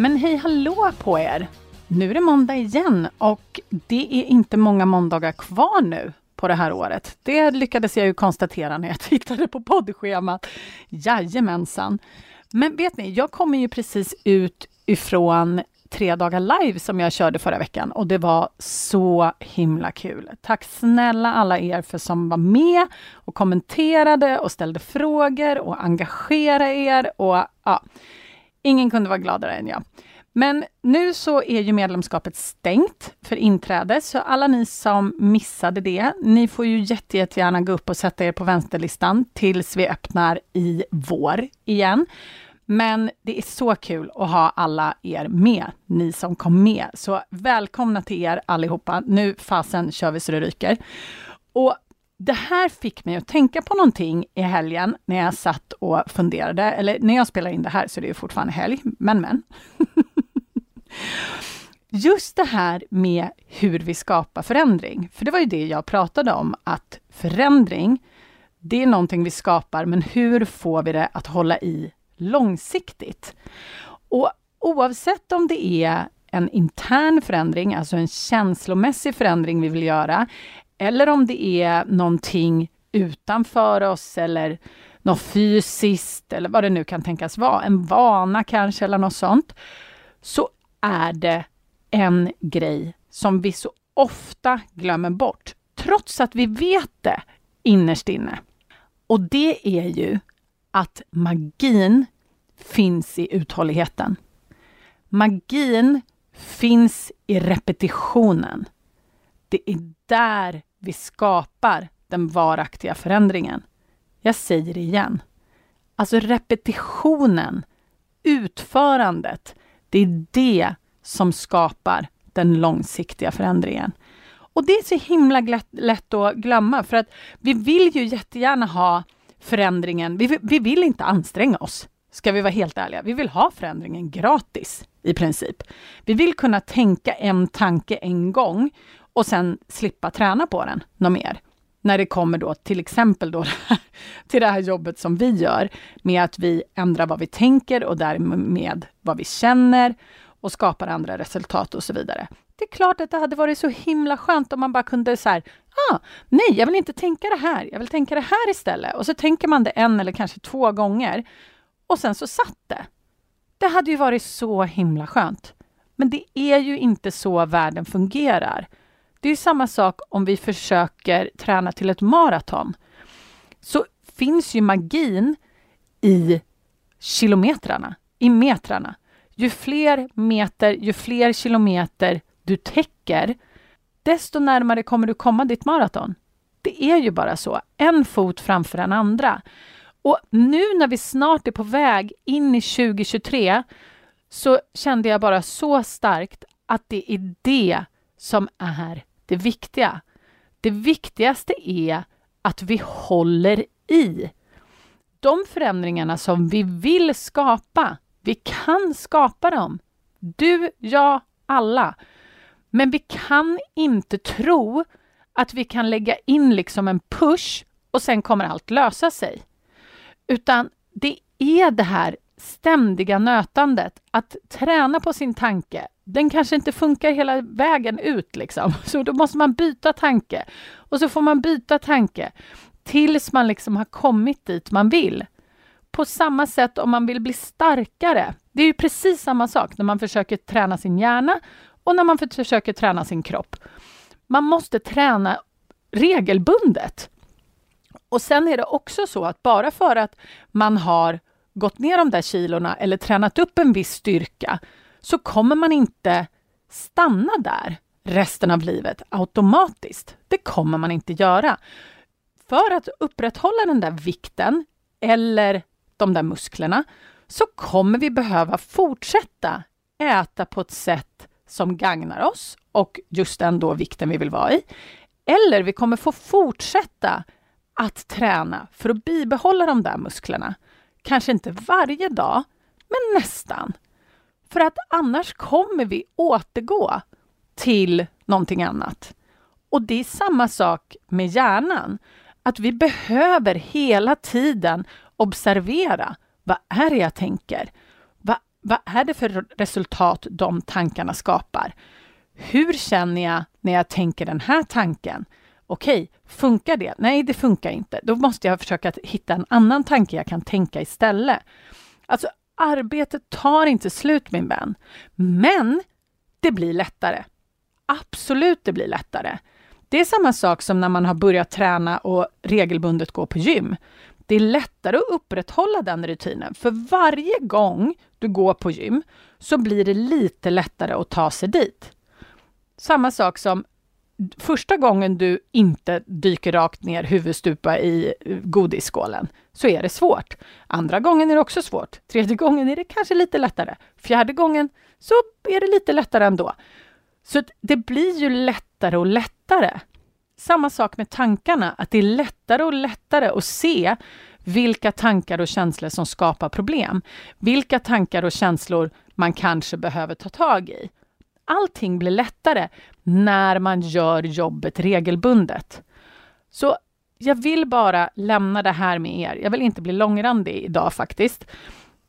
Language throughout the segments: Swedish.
Men hej hallå på er! Nu är det måndag igen och det är inte många måndagar kvar nu på det här året. Det lyckades jag ju konstatera när jag tittade på poddschemat. Jajamensan! Men vet ni, jag kommer ju precis ut ifrån tre dagar live som jag körde förra veckan och det var så himla kul. Tack snälla alla er för som var med och kommenterade och ställde frågor och engagerade er och ja, ingen kunde vara gladare än jag. Men nu så är ju medlemskapet stängt för inträde, så alla ni som missade det, ni får ju jätte, jättegärna gå upp och sätta er på vänsterlistan tills vi öppnar i vår igen. Men det är så kul att ha alla er med, ni som kom med. Så välkomna till er allihopa. Nu fasen kör vi så det ryker. Och det här fick mig att tänka på någonting i helgen när jag satt och funderade, eller när jag spelar in det här så det är fortfarande helg, men men. Just det här med hur vi skapar förändring, för det var ju det jag pratade om, att förändring, det är någonting vi skapar, men hur får vi det att hålla i långsiktigt? Och oavsett om det är en intern förändring, alltså en känslomässig förändring vi vill göra, eller om det är någonting utanför oss eller något fysiskt eller vad det nu kan tänkas vara, en vana kanske eller något sånt, så är det en grej som vi så ofta glömmer bort, trots att vi vet det innerst inne. Och det är ju att magin finns i uthålligheten. Magin finns i repetitionen. Det är där vi skapar den varaktiga förändringen. Jag säger det igen. Alltså repetitionen, utförandet, det är det som skapar den långsiktiga förändringen. Och det är så himla lätt att glömma för att vi vill ju jättegärna ha förändringen. Vi, vi vill inte anstränga oss, ska vi vara helt ärliga. Vi vill ha förändringen gratis i princip. Vi vill kunna tänka en tanke en gång och sen slippa träna på den något mer. När det kommer då till exempel då till det här jobbet som vi gör med att vi ändrar vad vi tänker och därmed vad vi känner och skapar andra resultat och så vidare. Det är klart att det hade varit så himla skönt om man bara kunde så här, ah, nej, jag vill inte tänka det här, jag vill tänka det här istället. Och så tänker man det en eller kanske två gånger och sen så satt det. Det hade ju varit så himla skönt. Men det är ju inte så världen fungerar. Det är samma sak om vi försöker träna till ett maraton. Så finns ju magin i kilometrarna, i metrarna. Ju fler meter, ju fler kilometer du täcker, desto närmare kommer du komma ditt maraton. Det är ju bara så, en fot framför den andra. Och nu när vi snart är på väg in i 2023 så kände jag bara så starkt att det är det som är det viktiga. Det viktigaste är att vi håller i. De förändringarna som vi vill skapa, vi kan skapa dem. Du, jag, alla. Men vi kan inte tro att vi kan lägga in liksom en push och sen kommer allt lösa sig. Utan det är det här ständiga nötandet, att träna på sin tanke. Den kanske inte funkar hela vägen ut, liksom. så då måste man byta tanke. Och så får man byta tanke tills man liksom har kommit dit man vill. På samma sätt om man vill bli starkare. Det är ju precis samma sak när man försöker träna sin hjärna och när man försöker träna sin kropp. Man måste träna regelbundet. Och sen är det också så att bara för att man har gått ner de där kilorna eller tränat upp en viss styrka så kommer man inte stanna där resten av livet automatiskt. Det kommer man inte göra. För att upprätthålla den där vikten eller de där musklerna så kommer vi behöva fortsätta äta på ett sätt som gagnar oss och just den då vikten vi vill vara i. Eller vi kommer få fortsätta att träna för att bibehålla de där musklerna. Kanske inte varje dag, men nästan. För att annars kommer vi återgå till någonting annat. Och det är samma sak med hjärnan. Att vi behöver hela tiden observera. Vad är det jag tänker? Vad, vad är det för resultat de tankarna skapar? Hur känner jag när jag tänker den här tanken? Okej, funkar det? Nej, det funkar inte. Då måste jag försöka hitta en annan tanke jag kan tänka istället. Alltså, arbetet tar inte slut min vän. Men det blir lättare. Absolut, det blir lättare. Det är samma sak som när man har börjat träna och regelbundet gå på gym. Det är lättare att upprätthålla den rutinen, för varje gång du går på gym så blir det lite lättare att ta sig dit. Samma sak som första gången du inte dyker rakt ner huvudstupa i godisskålen så är det svårt. Andra gången är det också svårt. Tredje gången är det kanske lite lättare. Fjärde gången så är det lite lättare ändå. Så det blir ju lättare och lättare. Samma sak med tankarna, att det är lättare och lättare att se vilka tankar och känslor som skapar problem. Vilka tankar och känslor man kanske behöver ta tag i. Allting blir lättare när man gör jobbet regelbundet. Så jag vill bara lämna det här med er. Jag vill inte bli långrandig idag faktiskt.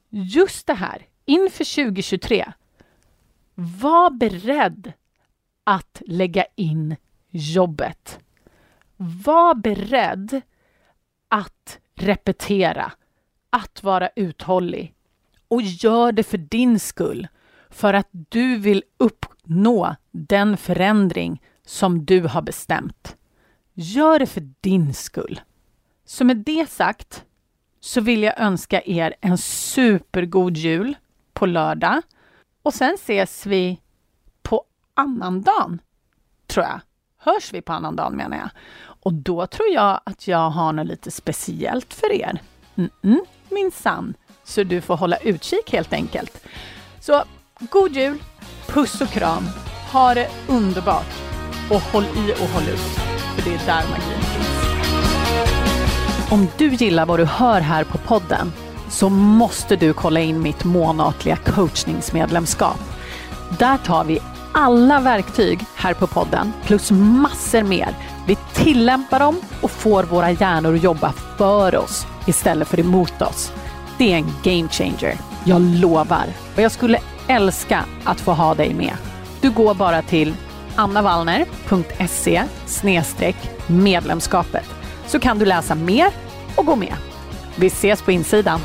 Just det här, inför 2023. Var beredd att lägga in jobbet. Var beredd att repetera, att vara uthållig och gör det för din skull, för att du vill uppnå den förändring som du har bestämt. Gör det för din skull. Så med det sagt så vill jag önska er en supergod jul på lördag och sen ses vi på annandagen, tror jag. Hörs vi på annandagen menar jag. Och då tror jag att jag har något lite speciellt för er. Mm -mm, minsann. Så du får hålla utkik helt enkelt. Så god jul, puss och kram, ha det underbart och håll i och håll ut, för det är där magin finns. Om du gillar vad du hör här på podden så måste du kolla in mitt månatliga coachningsmedlemskap. Där tar vi alla verktyg här på podden plus massor mer. Vi tillämpar dem och får våra hjärnor att jobba för oss istället för emot oss. Det är en game changer. Jag lovar. Och jag skulle älska att få ha dig med. Du går bara till annavallner.se medlemskapet så kan du läsa mer och gå med. Vi ses på insidan.